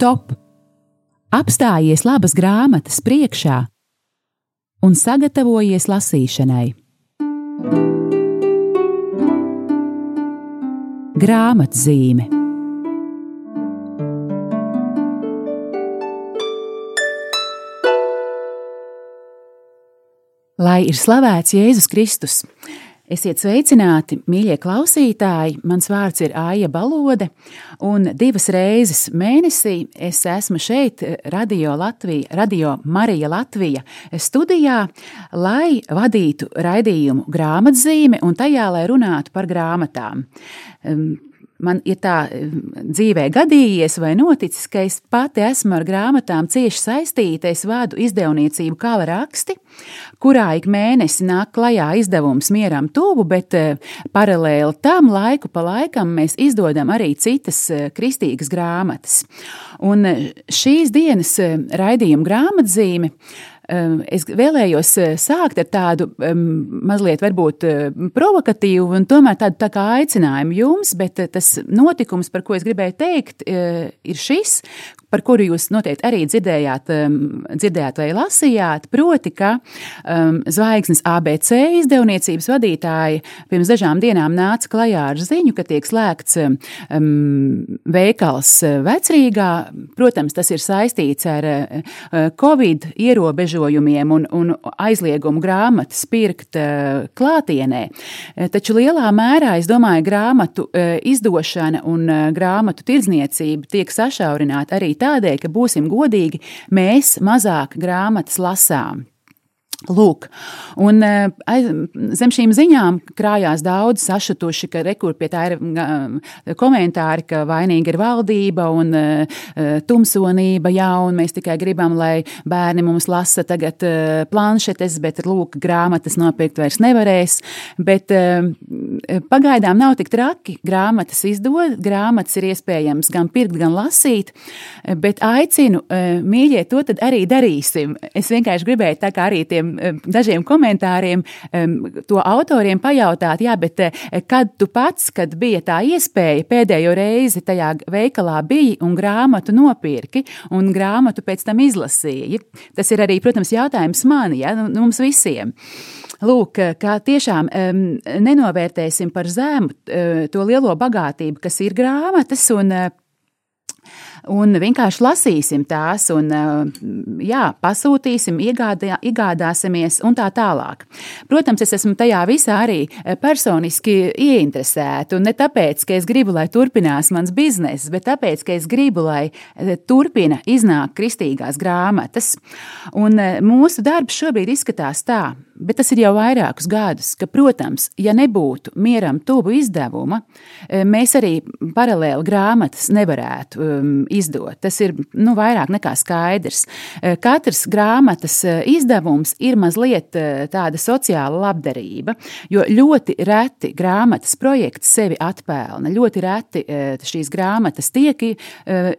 stop! Apstājies labas grāmatas priekšā un sagatavojies lasīšanai. Grāmatzīme Lai ir slavēts Jēzus Kristus! Esiet sveicināti, mīļie klausītāji! Mans vārds ir Aija Balode, un divas reizes mēnesī es esmu šeit, Radio Latvija, Radio Marija Latvija studijā, lai vadītu raidījumu grāmatzīme un tajā, lai runātu par grāmatām man ir tā dzīvē gadījies vai noticis, ka es pati esmu ar grāmatām cieši saistīta. Es vadu izdevniecību Kala raksti, kurā ik mēnesi nāk klajā izdevums mieram tuvu, bet eh, paralēli tam laiku pa laikam mēs izdodam arī citas eh, kristīgas grāmatas. Un eh, šīs dienas raidījuma grāmatzīme es vēlējos sākt ar tādu mazliet varbūt provokatīvu un tomēr tādu tā kā aicinājumu jums, bet tas notikums, par ko es gribēju teikt, ir šis, par kuru jūs noteikti arī dzirdējāt, um, dzirdējāt vai lasījāt, proti, ka um, Zvaigznes ABC izdevniecības vadītāji pirms dažām dienām nāca klajā ar ziņu, ka tiek slēgts um, veikals vecrīgā. Protams, tas ir saistīts ar uh, Covid ierobežojumiem un, un aizliegumu grāmatas pirkt uh, klātienē. Taču lielā mērā, es domāju, grāmatu uh, izdošana un uh, grāmatu tirdzniecība tiek sašaurināta arī tādēļ, ka būsim godīgi, mēs mazāk grāmatas lasām. Lūk, un aiz, zem šīm ziņām krājās daudz sašutuši, ka rekur pie tā ir komentāri, ka vainīga ir valdība un tumsonība, jā, un mēs tikai gribam, lai bērni mums lasa tagad planšetes, bet lūk, grāmatas nopirkt vairs nevarēs, bet pagaidām nav tik traki, grāmatas izdod, grāmatas ir iespējams gan pirkt, gan lasīt, bet aicinu, mīļie, to tad arī darīsim. Es vienkārši gribēju tā kā arī tiem dažiem komentāriem to autoriem pajautāt, jā, bet eh, kad tu pats, kad bija tā iespēja pēdējo reizi tajā veikalā bija un grāmatu nopirki un grāmatu pēc tam izlasīji, tas ir arī, protams, jautājums man, ja, nu, mums visiem. Lūk, kā tiešām um, nenovērtēsim par zemu uh, to lielo bagātību, kas ir grāmatas, un uh, un vienkārši lasīsim tās, un eh, jā, pasūtīsim, iegādā, iegādāsimies un tā tālāk. Protams, es esmu tajā visā arī eh, personiski ieinteresēta, un ne tāpēc, ka es gribu, lai turpinās mans bizness, bet tāpēc, ka es gribu, lai eh, turpina iznāk kristīgās grāmatas. Un mūsu darbs šobrīd izskatās tā, bet tas ir jau vairākus gadus, ka, protams, ja nebūtu mieram tuvu izdevuma, mēs arī paralēli grāmatas nevarētu um, izdot. Tas ir nu, vairāk nekā skaidrs. Eh, katrs grāmatas eh, izdevums ir mazliet tāda sociāla labdarība, jo ļoti reti grāmatas projekts sevi atpelna. Ļoti reti šīs grāmatas tiek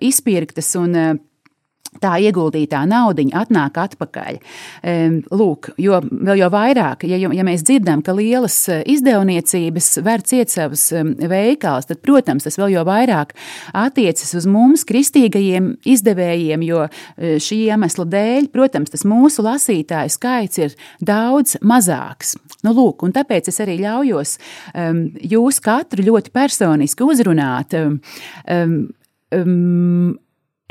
izpirktas un tā ieguldītā naudiņa atnāk atpakaļ. Lūk, jo vēl jau vairāk, ja, ja mēs dzirdam, ka lielas e, izdevniecības var ciet savus veikals, tad, protams, tas vēl jau vairāk attiecas uz mums, kristīgajiem izdevējiem, jo e, šī iemesla dēļ, protams, tas mūsu lasītāju skaits ir daudz mazāks. Nu, lūk, un tāpēc es arī ļaujos um, jūs katru ļoti personiski uzrunāt. Um, um,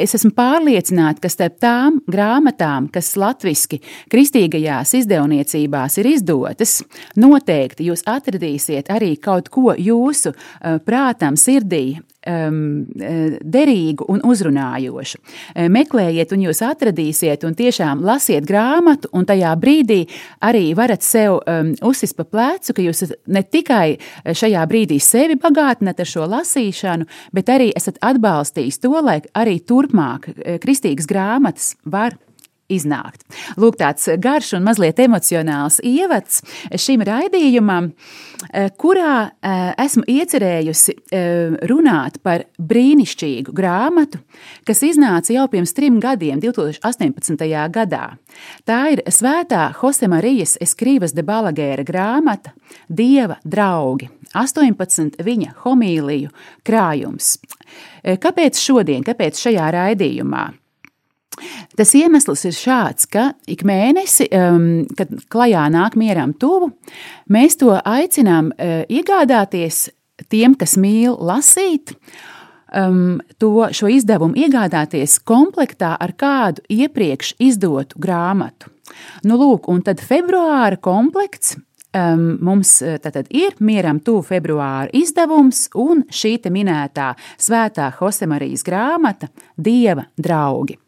Es esmu pārliecināta, ka starp tām grāmatām, kas latviešu kristīgajās izdevniecībās ir izdotas, noteikti jūs atradīsiet arī kaut ko jūsu uh, prātam, sirdī um, derīgu un uzrunājošu. Meklējiet, un jūs atradīsiet, un tiešām lasiet grāmatu, un tajā brīdī arī varat sev um, uzsist pa plecu, ka jūs ne tikai šajā brīdī sevi bagātinat ar šo lasīšanu, bet arī esat atbalstījis to, lai arī turpmāk kristīgas grāmatas var iznākt. Lūk, tāds garš un mazliet emocionāls ievads šim raidījumam, kurā esmu iecerējusi runāt par brīnišķīgu grāmatu, kas iznāca jau pirms trim gadiem, 2018. gadā. Tā ir Svētā Josemarijas Eskrīvas de Balagēra grāmata Dieva draugi, 18 viņa homīliju krājums. Kāpēc šodien, kāpēc šajā raidījumā? Tas iemesls ir šāds, ka ik mēnesi, um, kad klajā nāk mieram tuvu, mēs to aicinām uh, iegādāties tiem, kas mīl lasīt, um, to, šo izdevumu iegādāties komplektā ar kādu iepriekš izdotu grāmatu. Nu, lūk, un tad februāra komplekts Um, mums tātad ir mieram tuvu februāra izdevums un šī minētā svētā Josemarijas grāmata Dieva draugi.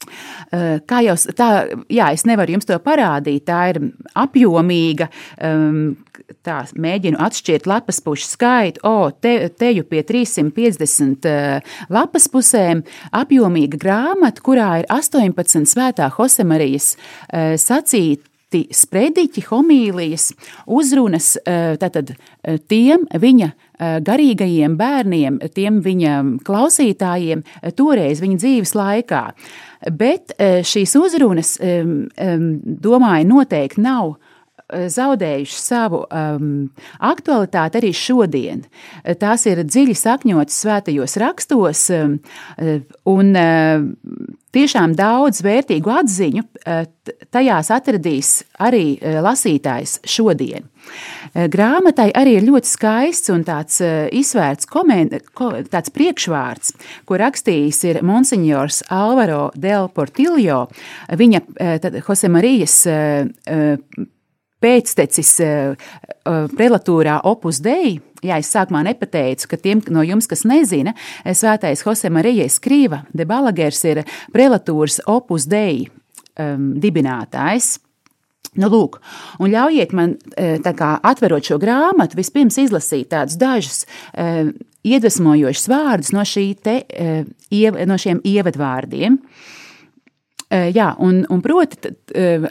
Uh, kā jau tā, jā, es nevaru jums to parādīt, tā ir apjomīga. Um, tā mēģinu atšķirt lapas pušu skaitu. O, te, teju pie 350 uh, lapas pusēm apjomīga grāmata, kurā ir 18 svētā Josemarijas uh, sacīt sprediķi, homīlijas, uzrunas eh, tātad, eh, tiem viņa eh, garīgajiem bērniem, tiem viņa klausītājiem toreiz viņa dzīves laikā. Bet šīs uzrunas, domāju, noteikti nav zaudējuši savu um, aktualitāti arī šodien. Tās ir dziļi sakņotas svētajos rakstos, um, un uh, tiešām daudz vērtīgu atziņu tajās atradīs arī lasītājs šodien. Grāmatai arī ir ļoti skaists un tāds izvērts koment, ko, tāds priekšvārds, ko rakstījis ir Monsignors Alvaro del Portillo, viņa Jose Marijas pēctecis uh, prelatūrā Opus Dei. Jā, es sākumā nepateicu, ka tiem no jums, kas nezina, svētais Jose Marija Skrīva de Balagers ir prelatūras Opus Dei um, dibinātājs. Nu, lūk, un ļaujiet man, kā, atverot šo grāmatu, vispirms izlasīt tādus dažus uh, iedvesmojošus vārdus no, te, uh, no šiem ievadvārdiem. Uh, Jā, un, un proti,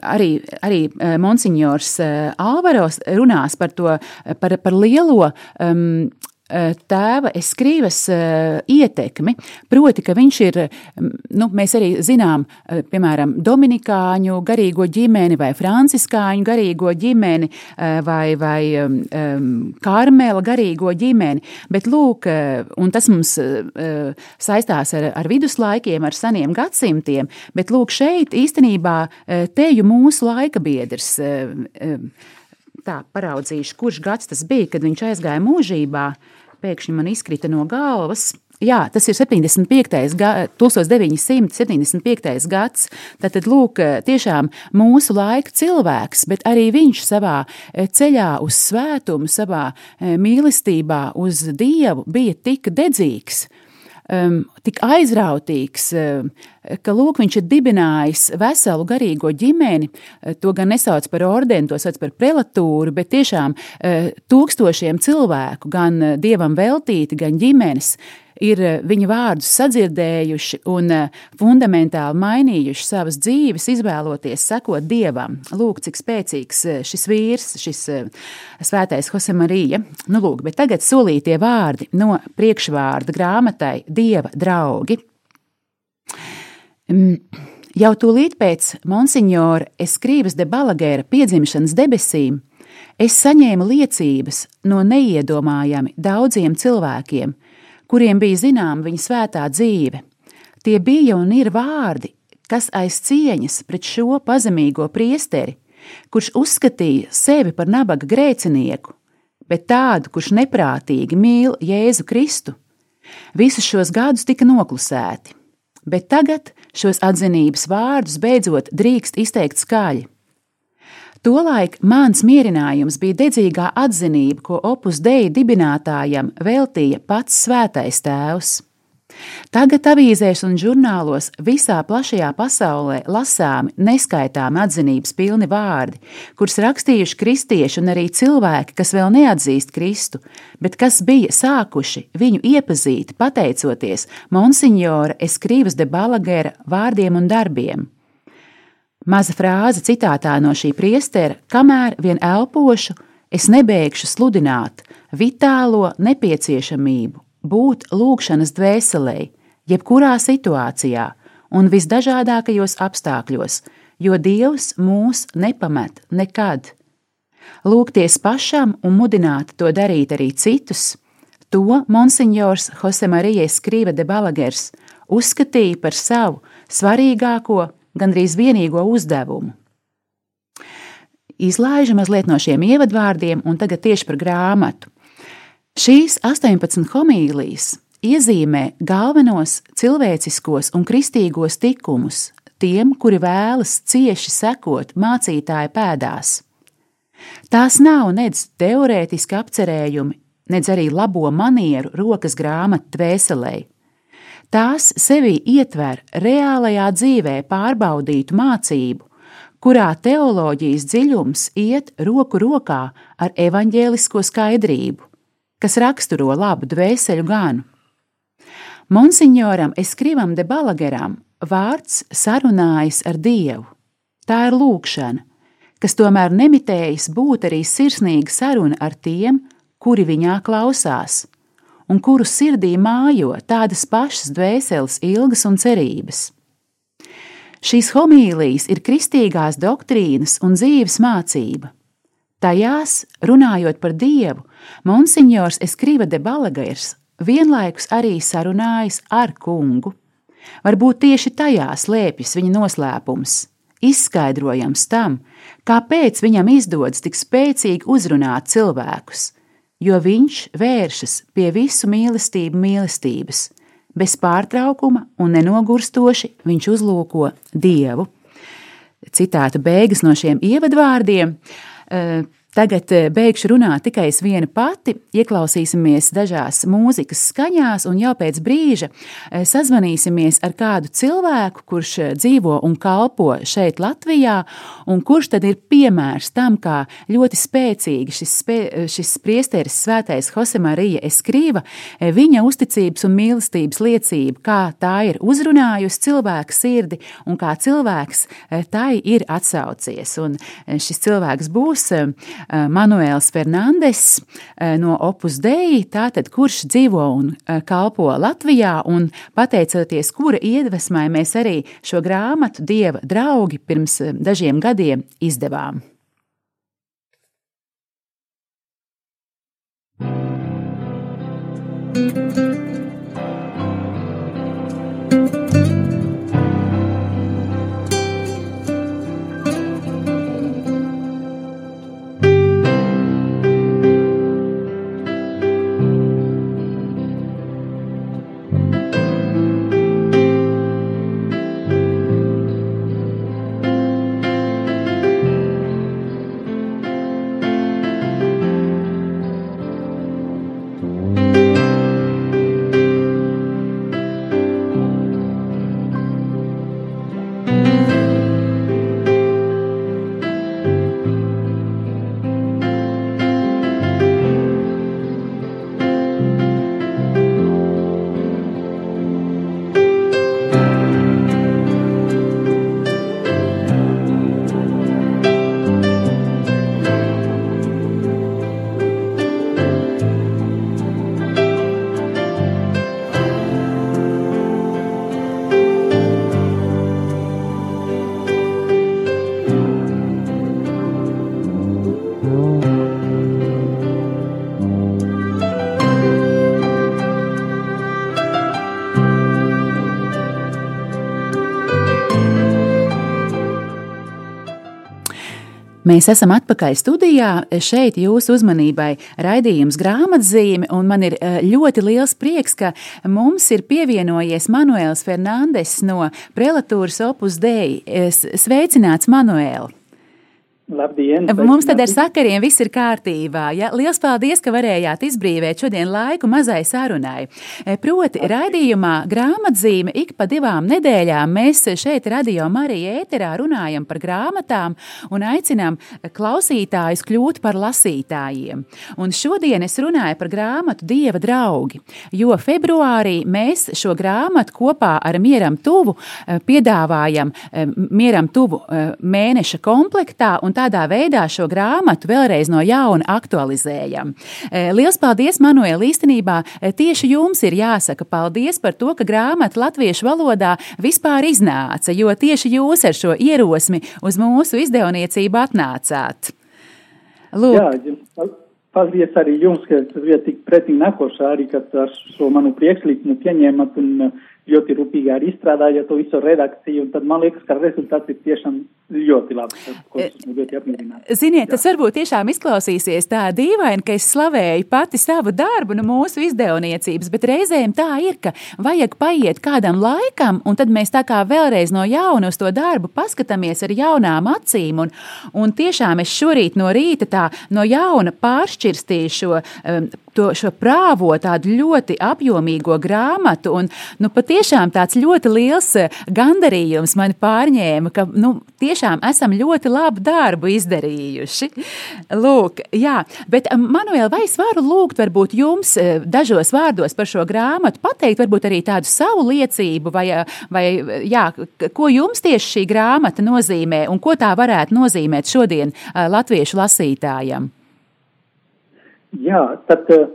arī, arī Monsignors Alvaros runās par to, par, par lielo um, tēva eskrīvas eh, ietekmi, proti, ka viņš ir, mm, nu, mēs arī zinām, eh, piemēram, Dominikāņu garīgo ģimeni vai Franciskāņu garīgo ģimeni vai, vai um, Karmela garīgo ģimeni, bet lūk, un tas mums saistās ar, ar viduslaikiem, ar seniem gadsimtiem, bet lūk, šeit īstenībā teju mūsu laika biedrs tā paraudzīšu, kurš gads tas bija, kad viņš aizgāja mūžībā pēkšņi man izkrita no galvas. Jā, tas ir 75. Ga, 1975. gads. Tad, lūk, tiešām mūsu laika cilvēks, bet arī viņš savā eh, ceļā uz svētumu, savā eh, mīlestībā uz Dievu bija tik dedzīgs, um, tik aizrautīgs, um, ka lūk, viņš ir dibinājis veselu garīgo ģimeni. Uh, to gan nesauc par ordeni, to sauc par prelatūru, bet tiešām uh, tūkstošiem cilvēku, gan uh, dievam veltīti, gan ģimenes ir eh, viņa vārdus sadzirdējuši un eh, fundamentāli mainījuši savas dzīves, izvēloties sekot dievam. Lūk, cik spēcīgs eh, šis vīrs, šis svētais Josemarija. Nu, lūk, bet tagad solītie vārdi no priekšvārda grāmatai Dieva draugi. Mm, jau tūlīt pēc Monsignora Eskrīvas de Balagēra piedzimšanas debesīm es saņēmu liecības no neiedomājami daudziem cilvēkiem, kuriem bija zināma viņa svētā dzīve. Tie bija un ir vārdi, kas aiz cieņas pret šo pazemīgo priesteri, kurš uzskatīja sevi par nabaga grēcinieku, bet tādu, kurš neprātīgi mīl Jēzu Kristu. Visus šos gadus tika noklusēti, bet tagad šos atzinības vārdus beidzot drīkst izteikt skaļi. Tolaik mans mierinājums bija dedzīgā atzinība, ko opus deja dibinātājam veltīja pats svētais tēvs. Tagad avīzēs un žurnālos visā plašajā pasaulē lasāmi neskaitāmi atzinības pilni vārdi, kurus rakstījuši kristieši un arī cilvēki, kas vēl neatzīst Kristu, bet kas bija sākuši viņu iepazīt pateicoties Monsignora Eskrīvas de Balagera vārdiem un darbiem. Maza frāze citātā no šī priestera, kamēr vien elpošu, es nebeigšu sludināt vitālo nepieciešamību būt lūkšanas dvēselē, jebkurā situācijā un visdažādākajos apstākļos, jo Dievs mūs nepamet nekad. Lūgties pašam un mudināt to darīt arī citus, to monsignors Jose Marija Skrīva de Balagers uzskatīja par savu svarīgāko, gandrīz vienīgo uzdevumu. Izlaižu mazliet no šiem ievadvārdiem, un tagad tieši par grāmatu. Šīs 18 homīlijas iezīmē galvenos cilvēciskos un kristīgos tikumus tiem, kuri vēlas cieši sekot mācītāja pēdās. Tās nav nedz teorētiski apcerējumi, nedz arī labo manieru rokas grāmatu dvēselē. Tās sevī ietver reālajā dzīvē pārbaudītu mācību, kurā teoloģijas dziļums iet roku rokā ar evaņģēlisko skaidrību, kas raksturo labu dvēseļu ganu. Monsignoram Eskrivam de Balageram vārds sarunājas ar Dievu. Tā ir lūkšana, kas tomēr nemitējas būt arī sirsnīga saruna ar tiem, kuri viņā klausās, un kuru sirdī mājo tādas pašas dvēseles ilgas un cerības. Šīs homīlijas ir kristīgās doktrīnas un dzīves mācība. Tajās, runājot par Dievu, Monsignors Eskriva de Balagairs vienlaikus arī sarunājas ar kungu. Varbūt tieši tajā slēpjas viņa noslēpums, izskaidrojams tam, kāpēc viņam izdodas tik spēcīgi uzrunāt cilvēkus, jo viņš vēršas pie visu mīlestību mīlestības, bez pārtraukuma un nenogurstoši viņš uzlūko Dievu. Citāta beigas no šiem ievadvārdiem. Tagad eh, beigšu runāt tikai es viena pati, ieklausīsimies dažās mūzikas skaņās, un jau pēc brīža eh, sazvanīsimies ar kādu cilvēku, kurš eh, dzīvo un kalpo šeit, Latvijā, un kurš tad ir piemērs tam, kā ļoti spēcīgi šis, spē, šis priesteris svētais Jose Marija Eskrīva, viņa uzticības un mīlestības liecība, kā tā ir uzrunājusi cilvēka sirdi un kā cilvēks tai ir atsaucies. Un šis cilvēks būs Manuēls Fernandes eh, no Opus Dei, tātad kurš dzīvo un eh, kalpo Latvijā, un pateicoties kura iedvesmai mēs arī šo grāmatu Dieva draugi pirms dažiem gadiem izdevām. Mēs esam atpakaļ studijā. Šeit jūsu uzmanībai raidījums grāmatzīme, un man ir eh, ļoti liels prieks, ka mums ir pievienojies Manuēls Fernandes no prelatūras Opus Dei. Sveicināts, Manuēl! Labdien! Mums tad ar sakariem viss ir kārtībā. Ja? Lielas paldies, ka varējāt izbrīvēt šodien laiku mazai sarunai. E, proti, raidījumā grāmatzīme ik pa divām nedēļām mēs šeit radio Marija ēterā runājam par grāmatām un aicinām klausītājus kļūt par lasītājiem. Un šodien es runāju par grāmatu Dieva draugi, jo februārī mēs šo grāmatu kopā ar Mieram Tuvu e, piedāvājam e, Mieram Tuvu mēneša komplektā tādā veidā šo grāmatu vēlreiz no jauna aktualizējam. Eh, Lielas paldies, Manuēl! Īstenībā eh, tieši jums ir jāsaka paldies par to, ka grāmata latviešu valodā vispār iznāca, jo tieši jūs ar šo ierosmi uz mūsu izdevniecību atnācāt. Lūk. Jā, paldies arī jums, ka esat tik pretīgi nākošā arī, ka ar šo manu priekšlikumu pieņēmat un ļoti rūpīgi arī izstrādājat to visu redakciju, tad man liekas, ka rezultāts ir tiešām ļoti. Tas, esmu ļoti. Ziniet, tas varbūt tiešām izklausīsies tā dīvaini, ka es slavēju pati savu darbu no mūsu izdevniecības, bet reizēm tā ir, ka vajag paiet kādam laikam, un tad mēs tā kā vēlreiz no jauna uz to darbu paskatāmies ar jaunām acīm, un, un tiešām es šorīt no rīta tā no jauna pāršķirstīju šo um, to, šo prāvo, tādu ļoti apjomīgo grāmatu. Un, nu, patiešām tāds ļoti liels eh, gandarījums mani pārņēma, ka nu, tiešām esam ļoti labu darbu izdarījuši. Lūk, jā, bet Manuēl, vai es varu lūgt varbūt jums eh, dažos vārdos par šo grāmatu pateikt, varbūt arī tādu savu liecību, vai, vai jā, ko jums tieši šī grāmata nozīmē un ko tā varētu nozīmēt šodien eh, latviešu lasītājam? Jā, tad uh,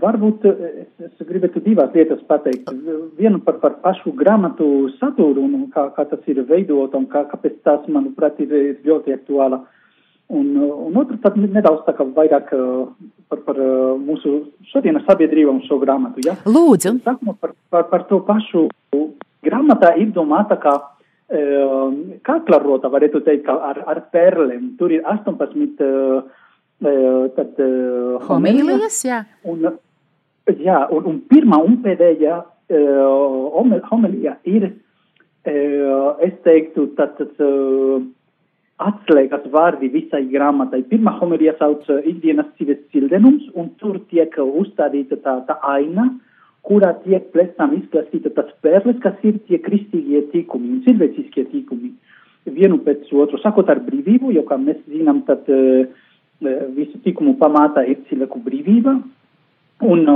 varbūt uh, es, es gribētu divas lietas pateikt. Vienu par, par pašu grāmatu saturu un kā, kā tas ir veidot un kā, kāpēc tas, manuprāt, ir ļoti aktuāla. Un, un otru tad nedaudz tā kā vairāk uh, par, par mūsu šodienas sabiedrību un šo grāmatu. Ja? Lūdzu. Sākumā par, par, par to pašu grāmatā ir domāta kā kaklarota, varētu teikt, ar, ar perlēm. Tur ir 18 tad, homīlijas, jā. Un, jā, un, un pirmā un pēdējā homilija ir, es teiktu, tad, tad atslēgas vārdi visai grāmatai. Pirmā homilija sauc ikdienas dzīves cildenums, un tur tiek uzstādīta tā, tā aina, kurā tiek pēc tam izklāstīta tas pērles, kas ir tie kristīgie tīkumi un cilvēciskie tīkumi. Vienu pēc otru, sakot ar brīvību, jo, kā mēs zinām, tad uh, visu tikumu pamatā ir cilvēku brīvība, un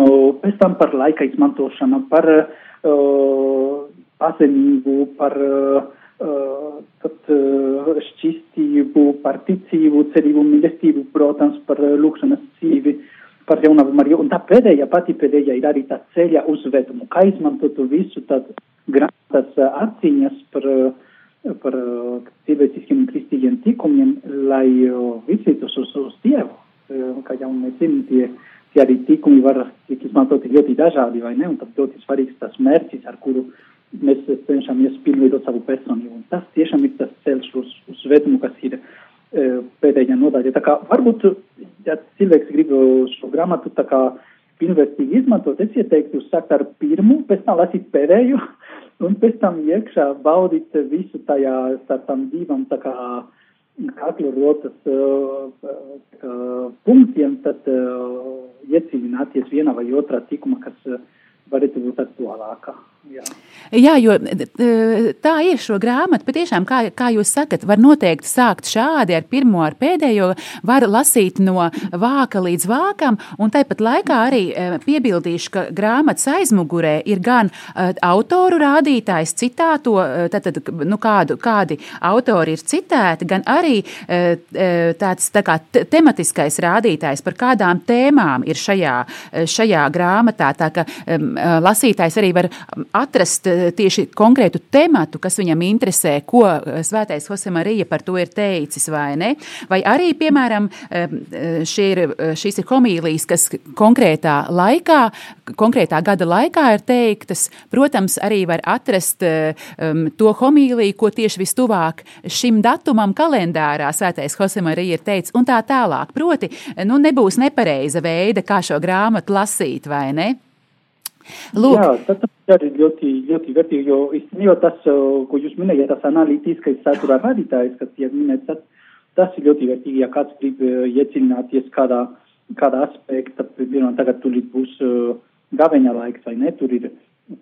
pēc tam par laika izmantošanu, par uh, pazemību, par uh, tad, uh, šķistību, par ticību, cerību, mīlestību, protams, par lūkšanas dzīvi, par jaunavu Mariju. Un tā pēdējā, pati pēdējā ir arī tā ceļa uzvedumu, kā izmantot visu tad grāmatas atziņas par uh, par cilvēciskiem un kristīgiem tikumiem, lai virzītos uz, uz Dievu. Kā jau mēs zinām, tie, tie arī tikumi var tiek izmantoti ļoti dažādi, vai ne? Un tad ļoti svarīgs tas mērķis, ar kuru mēs cenšamies pilnveidot savu personību. Un tas tiešām ir tas ceļš uz, uz vedumu, kas ir pēdējā nodaļa. Tā kā varbūt, ja cilvēks grib šo grāmatu tā kā pilnvērtīgi izmantot, es ieteiktu sākt ar pirmu, pēc tam lasīt pēdējo, un pēc tam iekšā baudīt visu tajā starp tam divām tā kā kaklu rotas uh, uh, punktiem, tad uh, iecīmināties vienā vai otrā tikuma, kas uh, varētu būt aktuālāka. Jā. Jā, jo tā ir šo grāmatu. Patiešām, kā, kā jūs sakat, var noteikti sākt šādi ar pirmo, ar pēdējo, var lasīt no vāka līdz vākam, un tāpat laikā arī piebildīšu, ka grāmatas aizmugurē ir gan autoru rādītājs citāto, tātad, nu, kādu, kādi autori ir citēti, gan arī tāds tā kā tematiskais rādītājs, par kādām tēmām ir šajā, šajā grāmatā. Tā ka lasītājs arī var atrast eh, tieši konkrētu tematu, kas viņam interesē, ko eh, Svētais Josemarija par to ir teicis, vai ne? Vai arī, piemēram, eh, ir, šīs ir homīlijas, kas konkrētā laikā, konkrētā gada laikā ir teiktas. Protams, arī var atrast um, to homīliju, ko tieši vistuvāk šim datumam kalendārā Svētais Josemarija ir teicis, un tā tālāk. Proti, nu, nebūs nepareiza veida, kā šo grāmatu lasīt, vai ne? Lūk. Jā, tas arī ļoti, ļoti vērtīgi, jo īstenībā tas, ko jūs minējāt, tas analītiskais satura radītājs, kas tiek minēts, tas, tas ir ļoti vērtīgi, ja kāds grib iedziļināties kādā, kādā aspektā, piemēram, tagad tur būs uh, gaveņa laiks vai ne, tur ir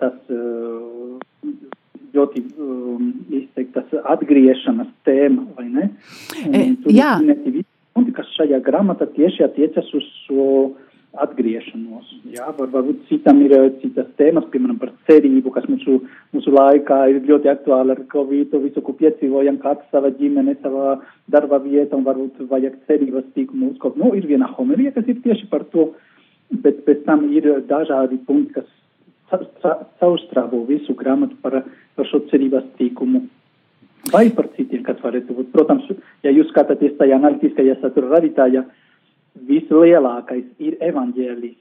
tas uh, ļoti um, izteiktas atgriešanas tēma, vai ne? Un, e, jā. Ir, kas šajā grāmatā tieši attiecas uz šo atgriešanos. Jā, var, varbūt citam ir citas tēmas, piemēram, par cerību, kas mūsu, mūsu laikā ir ļoti aktuāla ar Covid, visu, ko piedzīvojam, kāds sava ģimene, sava darba vieta, un varbūt vajag cerības tīkumu uzkop. Nu, ir viena homelija, kas ir tieši par to, bet pēc tam ir dažādi punkti, kas caurstrāvo visu grāmatu par, par šo cerības tīkumu. Vai par citiem, kas varētu būt. Protams, ja jūs skatāties tajā analītiskajā satura radītājā, vislielākais ir evaņģēlis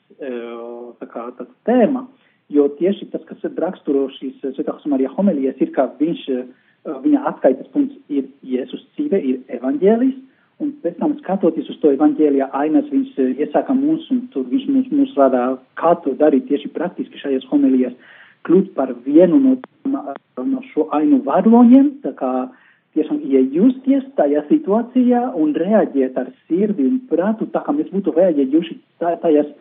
tā kā tāds tēma, jo tieši tas, kas raksturo šīs Svētās Marija homelijas, ir, ka viņš, viņa atskaites punkts ir Jēzus dzīve, ir evaņģēlis, Un pēc tam, skatoties uz to evaņģēlijā ainas, viņš iesāka mums, un tur viņš mums, mums rādā, kā to darīt tieši praktiski šajās homilijas, kļūt par vienu no, no šo ainu varoņiem, tā kā tiešām iejusties tajā situācijā un reaģēt ar sirdi un prātu, tā kā mēs būtu reaģējuši tajās,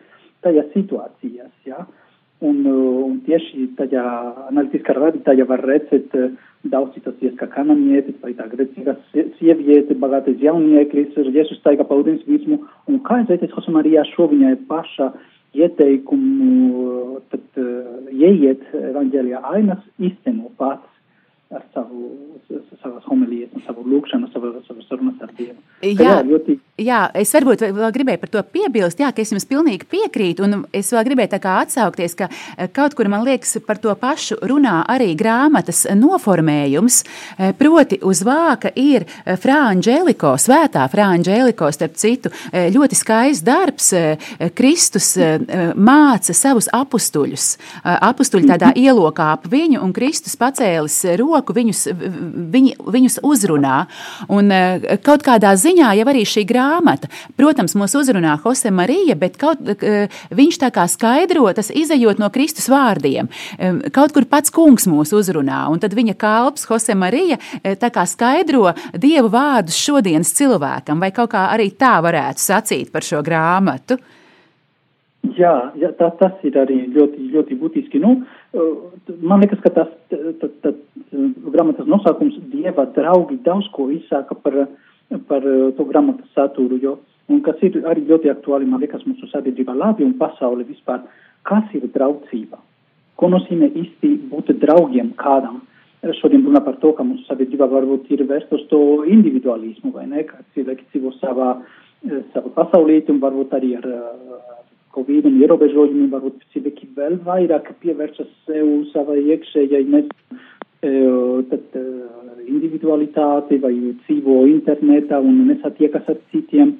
tajās situācijās, jā. Ja? Un, un tieši tajā analītiskā radītājā var redzēt daudz situācijas, kā kanānietis vai tā grēcīga sieviete, bagātais jaunieklis, Jēzus taiga pa ūdens virsmu, un kā redzēt, Jose Marijā šo viņai paša ieteikumu, tad uh, ieiet evaņģēlijā ainas, izteno pats ar savu, savas homilijas savu lūkšanu, savu, savu sarunas ar Dievu. Jā, ļoti... jā, es varbūt vēl gribēju par to piebilst, jā, ka es jums pilnīgi piekrītu, un es vēl gribēju tā kā atsaukties, ka eh, kaut kur, man liekas, par to pašu runā arī grāmatas noformējums, eh, proti uz vāka ir eh, Frāņģēliko, svētā Frāņģēliko, starp citu, ļoti skaists darbs, Kristus māca savus apustuļus, apustuļi tādā ielokā ap viņu, un Kristus pacēlis roku, roku viņus, viņi, viņus uzrunā. Un eh, kaut kādā ziņā jau arī šī grāmata, protams, mūs uzrunā Jose Marija, bet kaut, eh, viņš tā kā skaidro, tas izējot no Kristus vārdiem. Kaut kur pats kungs mūs uzrunā, un tad viņa kalps Jose Marija eh, tā kā skaidro Dievu vārdus šodienas cilvēkam, vai kaut kā arī tā varētu sacīt par šo grāmatu. Jā, jā tā, tas ir arī ļoti, ļoti būtiski. Nu, man liekas, ka tas tā, tā, grāmatas nosaukums Dieva draugi daudz ko izsāka par, par to grāmatas saturu, jo, un kas ir arī ļoti aktuāli, man liekas, mūsu sabiedrībā labi un pasauli vispār. Kas ir draudzība? Ko nozīmē īsti būt draugiem kādam? Šodien runā par to, ka mūsu sabiedrība varbūt ir vērsta uz to individualismu, vai ne, ka cilvēki dzīvo savā, savā pasaulīti un varbūt arī ar Covid un ierobežojumiem varbūt cilvēki vēl vairāk pievēršas sev savai iekšējai nes, e, tad, individualitāti vai dzīvo internetā un nesatiekas ar citiem.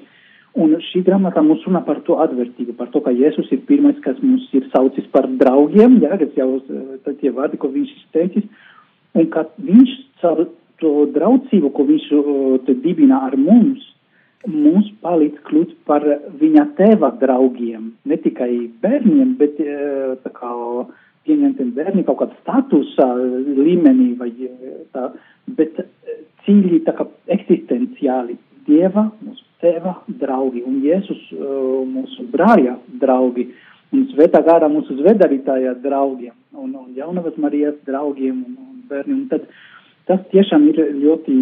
Un šī grāmata mums runā par to atvērtību, par to, ka Jēzus ir pirmais, kas mums ir saucis par draugiem, jā, kas jau e, tie vārdi, ko viņš ir teicis, un ka viņš caur to draudzību, ko viņš dibina ar mums, mums palīdz kļūt par viņa tēva draugiem. Ne tikai bērniem, bet eh, tā kā pieņemtiem bērni kaut kādā statusa līmenī, vai, eh, tā, bet cīļi tā kā eksistenciāli Dieva, mūsu tēva draugi un Jēzus eh, mūsu brāļa draugi un Svētā gārā mūsu zvedarītāja draugiem un, un Jaunavas Marijas draugiem un, un bērniem. Un tad tas tiešām ir ļoti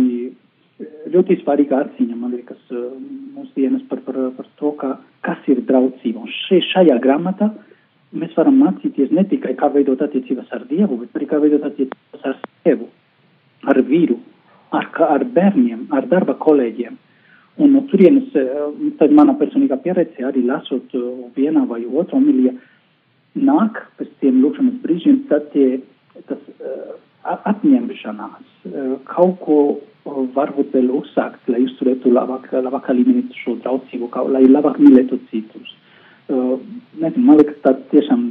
ļoti svarīga atziņa, man liekas, eh, mūsdienas par, par, par to, ka, kas ir draudzība. Un še, šajā grāmatā mēs varam mācīties ne tikai kā veidot attiecības ar Dievu, bet arī kā veidot attiecības ar sevi, ar vīru, ar, ar bērniem, ar darba kolēģiem. Un no turienes, eh, tad mana personīgā pieredze arī lasot eh, vienā vai otru omiliju, nāk pēc tiem lūkšanas brīžiem, tad tie, tas atņemšanās, kaut ko varbūt vēl uzsākt, lai uzturētu labāk, labākā līmenī šo draudzību, lai labāk mīlētu citus. Uh, nezinu, man liekas, tā tiešām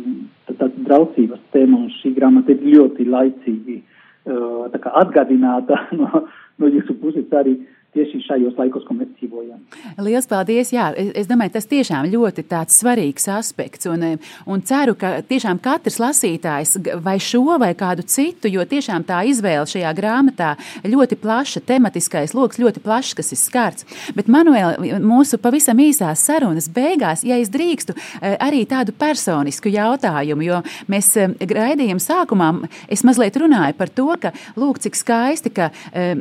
tā, draudzības tēma un šī grāmata ir ļoti laicīgi uh, tā kā atgādināta no, no jūsu puses arī, tieši šajos laikos, ko mēs dzīvojam. Lielas paldies! Jā, es domāju, tas tiešām ļoti svarīgs aspekts. Un, un ceru, ka tiešām katrs lasītājs vai šo vai kādu citu, jo tiešām tā izvēle šajā grāmatā ļoti plaša, tematiskais lokus ļoti plašs, kas ir skarts. Bet, Manuēl, mūsu pavisam īsās sarunas beigās, ja es drīkstu, e, arī tādu personisku jautājumu, jo mēs e, raidījuma sākumā es mazliet runāju par to, ka, lūk, cik skaisti, ka e,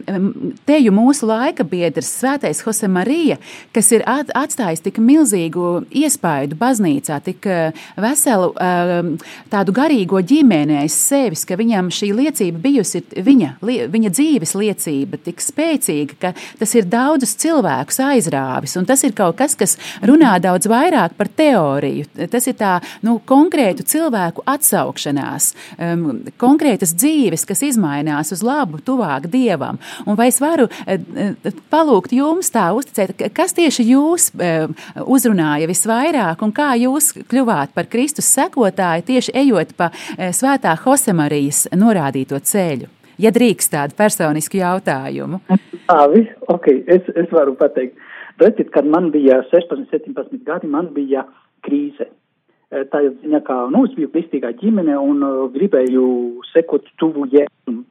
teju mūsu laika laika biedrs, Svētais Jose Marija, kas ir atstājis tik milzīgu iespaidu baznīcā, tik eh, veselu eh, tādu garīgo ģimeni aiz sevis, ka viņam šī liecība bijusi viņa, viņa dzīves liecība tik spēcīga, ka tas ir daudzus cilvēkus aizrāvis. Tas ir kaut kas, kas runā daudz vairāk par teoriju. Tas ir tā nu, konkrētu cilvēku atsaukšanās, um, konkrētas dzīves, kas izmainās uz labu, tuvāk dievam. Un vai es varu uh, palūgt jums tā uzticēt, kas tieši jūs uzrunāja visvairāk un kā jūs kļuvāt par Kristus sekotāju tieši ejot pa eh, svētā Hosemarijas norādīto ceļu? Ja drīkst tādu personisku jautājumu. Tāvi, ok, es, es varu pateikt. Redziet, kad man bija 16, 17 gadi, man bija krīze. Eh, tā ziņā, ka, nu, es biju kristīgā ģimene un uh, gribēju sekot tuvu jēzum.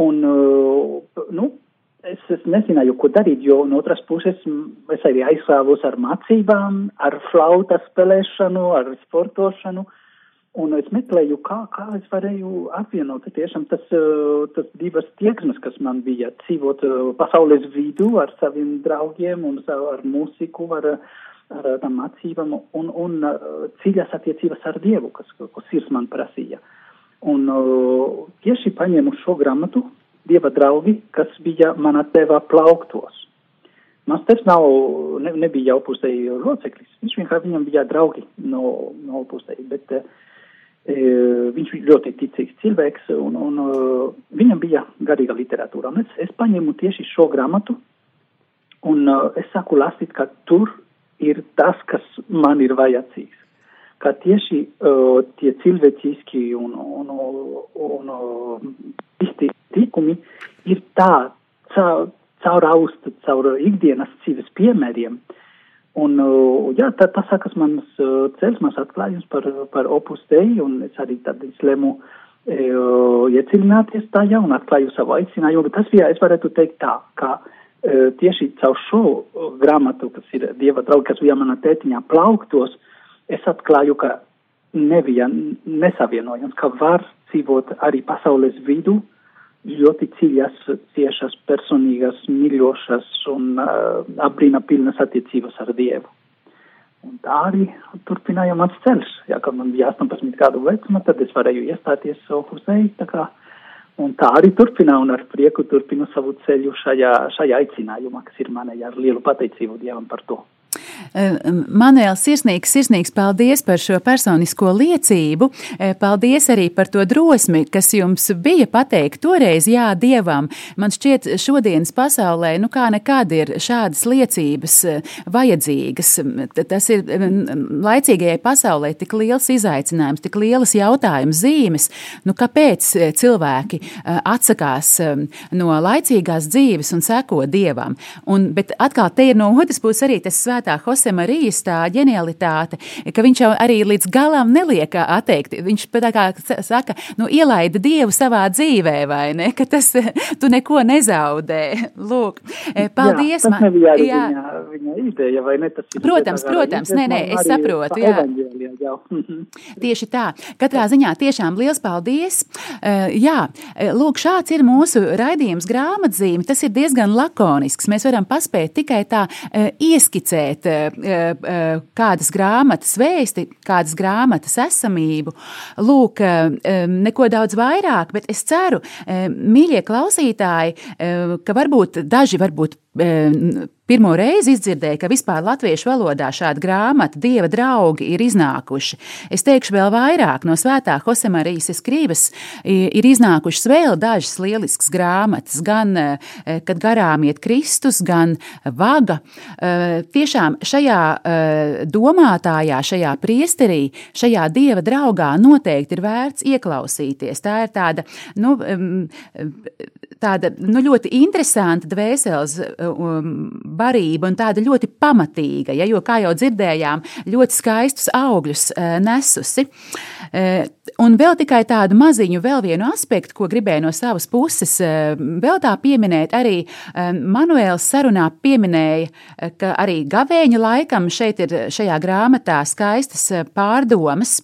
Un, uh, nu, es, es nezināju, ko darīt, jo no otras puses es arī aizsāvos ar mācībām, ar flauta spēlēšanu, ar sportošanu, un es meklēju, kā, kā es varēju apvienot. Tiešām tas, eh, tas divas tieksmes, kas man bija, dzīvot eh, pasaules vidū ar saviem draugiem un ar mūziku, ar, ar tām mācībām un, un eh, dziļas attiecības ar Dievu, kas, ko sirds man prasīja. Un tieši paņēmu šo grāmatu, dieva draugi, kas bija mana tēva plauktos. Mans tēvs nav, ne, nebija opusēji loceklis, viņš vienkārši viņam bija draugi no, no opusēji, bet e, viņš bija ļoti ticīgs cilvēks un, un uh, viņam bija garīga literatūra. Un es, es paņēmu tieši šo grāmatu un uh, es sāku lasīt, ka tur ir tas, kas man ir vajadzīgs ka tieši uh, tie cilvēciski un, un, un, un tikumi ir tā, caur, caur austu, caur ikdienas dzīves piemēriem. Un, uh, jā, tā, tas sākas mans uh, ceļš, mans atklājums par, par opus dei, un es arī tad izlēmu uh, iedziļināties tajā un atklāju savu aicinājumu. Tas bija, es varētu teikt tā, ka uh, tieši caur šo grāmatu, kas ir Dieva draugi, kas bija mana tētiņā plauktos, es atklāju, ka nebija nesavienojams, ka var dzīvot arī pasaules vidū ļoti dziļas, ciešas, personīgas, mīļošas un uh, apbrīna pilnas attiecības ar Dievu. Un tā arī turpināja mans ceļš. Ja, kad man bija 18 gadu vecuma, tad es varēju iestāties Opusei, tā kā, tā arī turpina, un ar prieku turpinu savu ceļu šajā, šajā aicinājumā, kas ir manai ar lielu pateicību Dievam par to. Manuēl, sirsnīgs, sirsnīgs paldies par šo personisko liecību. Paldies arī par to drosmi, kas jums bija pateikt toreiz jā Dievam. Man šķiet, šodienas pasaulē, nu kā nekad ir šādas liecības vajadzīgas. Tas ir laicīgajai pasaulē tik liels izaicinājums, tik lielas jautājums zīmes. Nu, kāpēc cilvēki atsakās no laicīgās dzīves un seko Dievam? Un, bet atkal te ir no otras puses arī tas svētā svētā Jose Marijas tā ģenialitāte, ka viņš jau arī līdz galam neliek atteikt. Viņš tā kā saka, nu, ielaida Dievu savā dzīvē, vai ne? Ka tas tu neko nezaudē. Lūk, paldies. Jā, tas nebija arī jā. viņa, viņa ideja, vai ne? Tas protams, protams, nē, nē, es saprotu, jā. jā. Tieši tā. Katrā ziņā tiešām liels paldies. Jā, lūk, šāds ir mūsu raidījums grāmatzīme. Tas ir diezgan lakonisks. Mēs varam paspēt tikai tā ieskicēt meklēt eh, eh, kādas grāmatas vēsti, kādas grāmatas esamību. Lūk, eh, neko daudz vairāk, bet es ceru, mīļie klausītāji, ka varbūt daži varbūt pirmo reizi izdzirdēju, ka vispār latviešu valodā šāda grāmata, Dieva draugi, ir iznākuši. Es teikšu vēl vairāk, no Svētā Hosemarijas Eskrīvas ir iznākušas vēl dažas lieliskas grāmatas, gan kad garām iet Kristus, gan vaga. Tiešām šajā domātājā, šajā priesterī, šajā Dieva draugā noteikti ir vērts ieklausīties. Tā ir tāda, nu, tāda nu, ļoti interesanta dvēseles um, barība un tāda ļoti pamatīga, ja, jo, kā jau dzirdējām, ļoti skaistus augļus uh, nesusi. Uh, un vēl tikai tādu maziņu, vēl vienu aspektu, ko gribēju no savas puses uh, vēl tā pieminēt, arī Manuēls sarunā pieminēja, ka arī gavēņa laikam šeit ir šajā grāmatā skaistas pārdomas,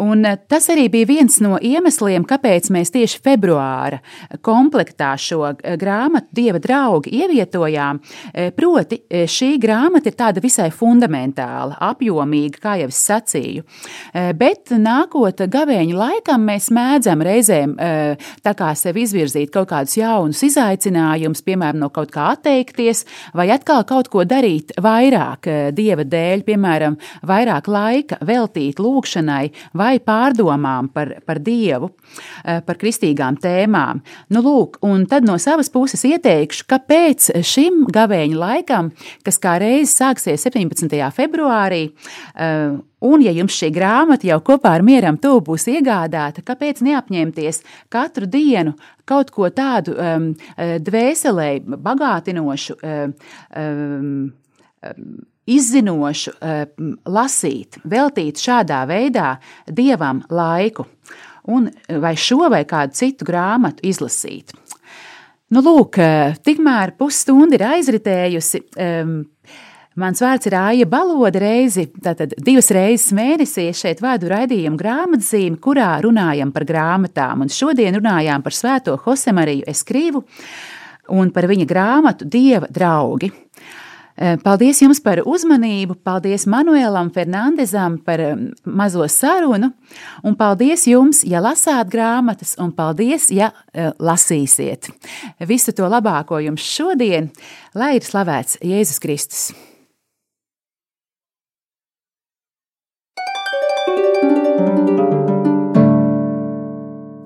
un tas arī bija viens no iemesliem, kāpēc mēs tieši februāra komplektā šo eh, grāmatu Dieva draugi ievietojām. Eh, proti, eh, šī grāmata ir tāda visai fundamentāla, apjomīga, kā jau es sacīju. Bet nākot gavēņa laikam, mēs mēdzam reizēm kā sev izvirzīt kaut kādus jaunus izaicinājumus, piemēram, no kaut kā atteikties, vai atkal kaut ko darīt vairāk Dieva dēļ, piemēram, vairāk laika veltīt lūkšanai vai pārdomām par, par Dievu, par kristīgām tēmām. Nu, lūk, un tad no savas puses ieteikšu, kāpēc šim gavēņa laikam, kas kā reiz sāksies 17. februārī, un ja jums šī grāmata jau kopā ar mieram tuvu būs iegādāta, kāpēc neapņemties katru dienu kaut ko tādu um, dvēselē bagātinošu, um, um, izzinošu, um, lasīt, veltīt šādā veidā dievam laiku un vai šo vai kādu citu grāmatu izlasīt. Nu, lūk, eh, tikmēr pusstunda ir aizritējusi. Um, Mans vārds ir Aija Balode reizi, tātad divas reizes mēnesī es šeit vadu raidījumu grāmatzīmi, kurā runājam par grāmatām. Un šodien runājām par svēto Hosemariju Eskrīvu un par viņa grāmatu Dieva draugi. Eh, paldies jums par uzmanību, paldies Manuēlam Fernandezam par mazo sarunu, un paldies jums, ja lasāt grāmatas, un paldies, ja eh, lasīsiet. Visu to labāko jums šodien, lai ir slavēts Jēzus Kristus.